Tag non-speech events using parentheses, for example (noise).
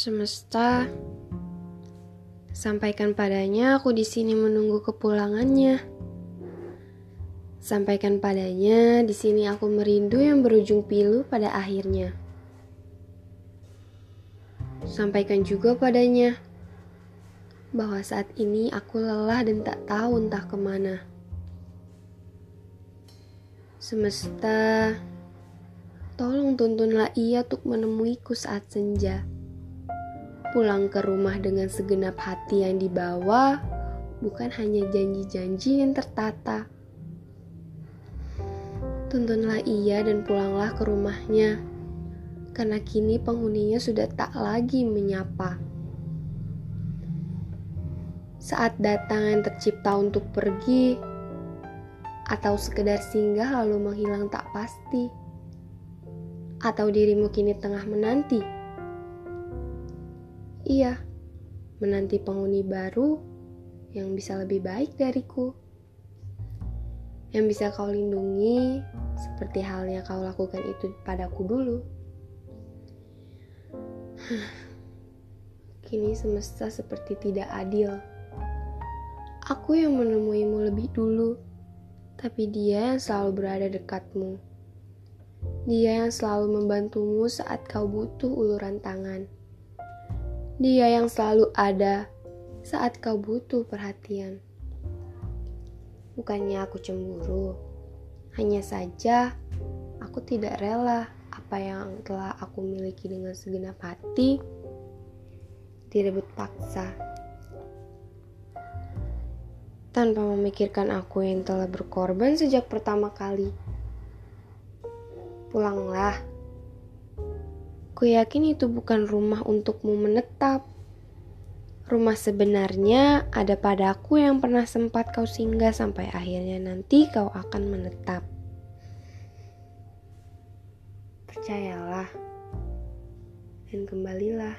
Semesta, sampaikan padanya aku di sini menunggu kepulangannya. Sampaikan padanya di sini aku merindu yang berujung pilu pada akhirnya. Sampaikan juga padanya bahwa saat ini aku lelah dan tak tahu entah ke mana. Semesta, tolong tuntunlah ia untuk menemuiku saat senja. Pulang ke rumah dengan segenap hati yang dibawa, bukan hanya janji-janji yang tertata. Tuntunlah ia dan pulanglah ke rumahnya, karena kini penghuninya sudah tak lagi menyapa. Saat datang yang tercipta untuk pergi, atau sekedar singgah lalu menghilang tak pasti, atau dirimu kini tengah menanti Iya, menanti penghuni baru yang bisa lebih baik dariku. Yang bisa kau lindungi seperti halnya kau lakukan itu padaku dulu. (sighs) Kini semesta seperti tidak adil. Aku yang menemuimu lebih dulu, tapi dia yang selalu berada dekatmu. Dia yang selalu membantumu saat kau butuh uluran tangan dia yang selalu ada saat kau butuh perhatian. Bukannya aku cemburu, hanya saja aku tidak rela apa yang telah aku miliki dengan segenap hati direbut paksa. Tanpa memikirkan aku yang telah berkorban sejak pertama kali. Pulanglah Aku yakin itu bukan rumah untukmu menetap. Rumah sebenarnya ada padaku yang pernah sempat kau singgah sampai akhirnya nanti kau akan menetap. Percayalah dan kembalilah.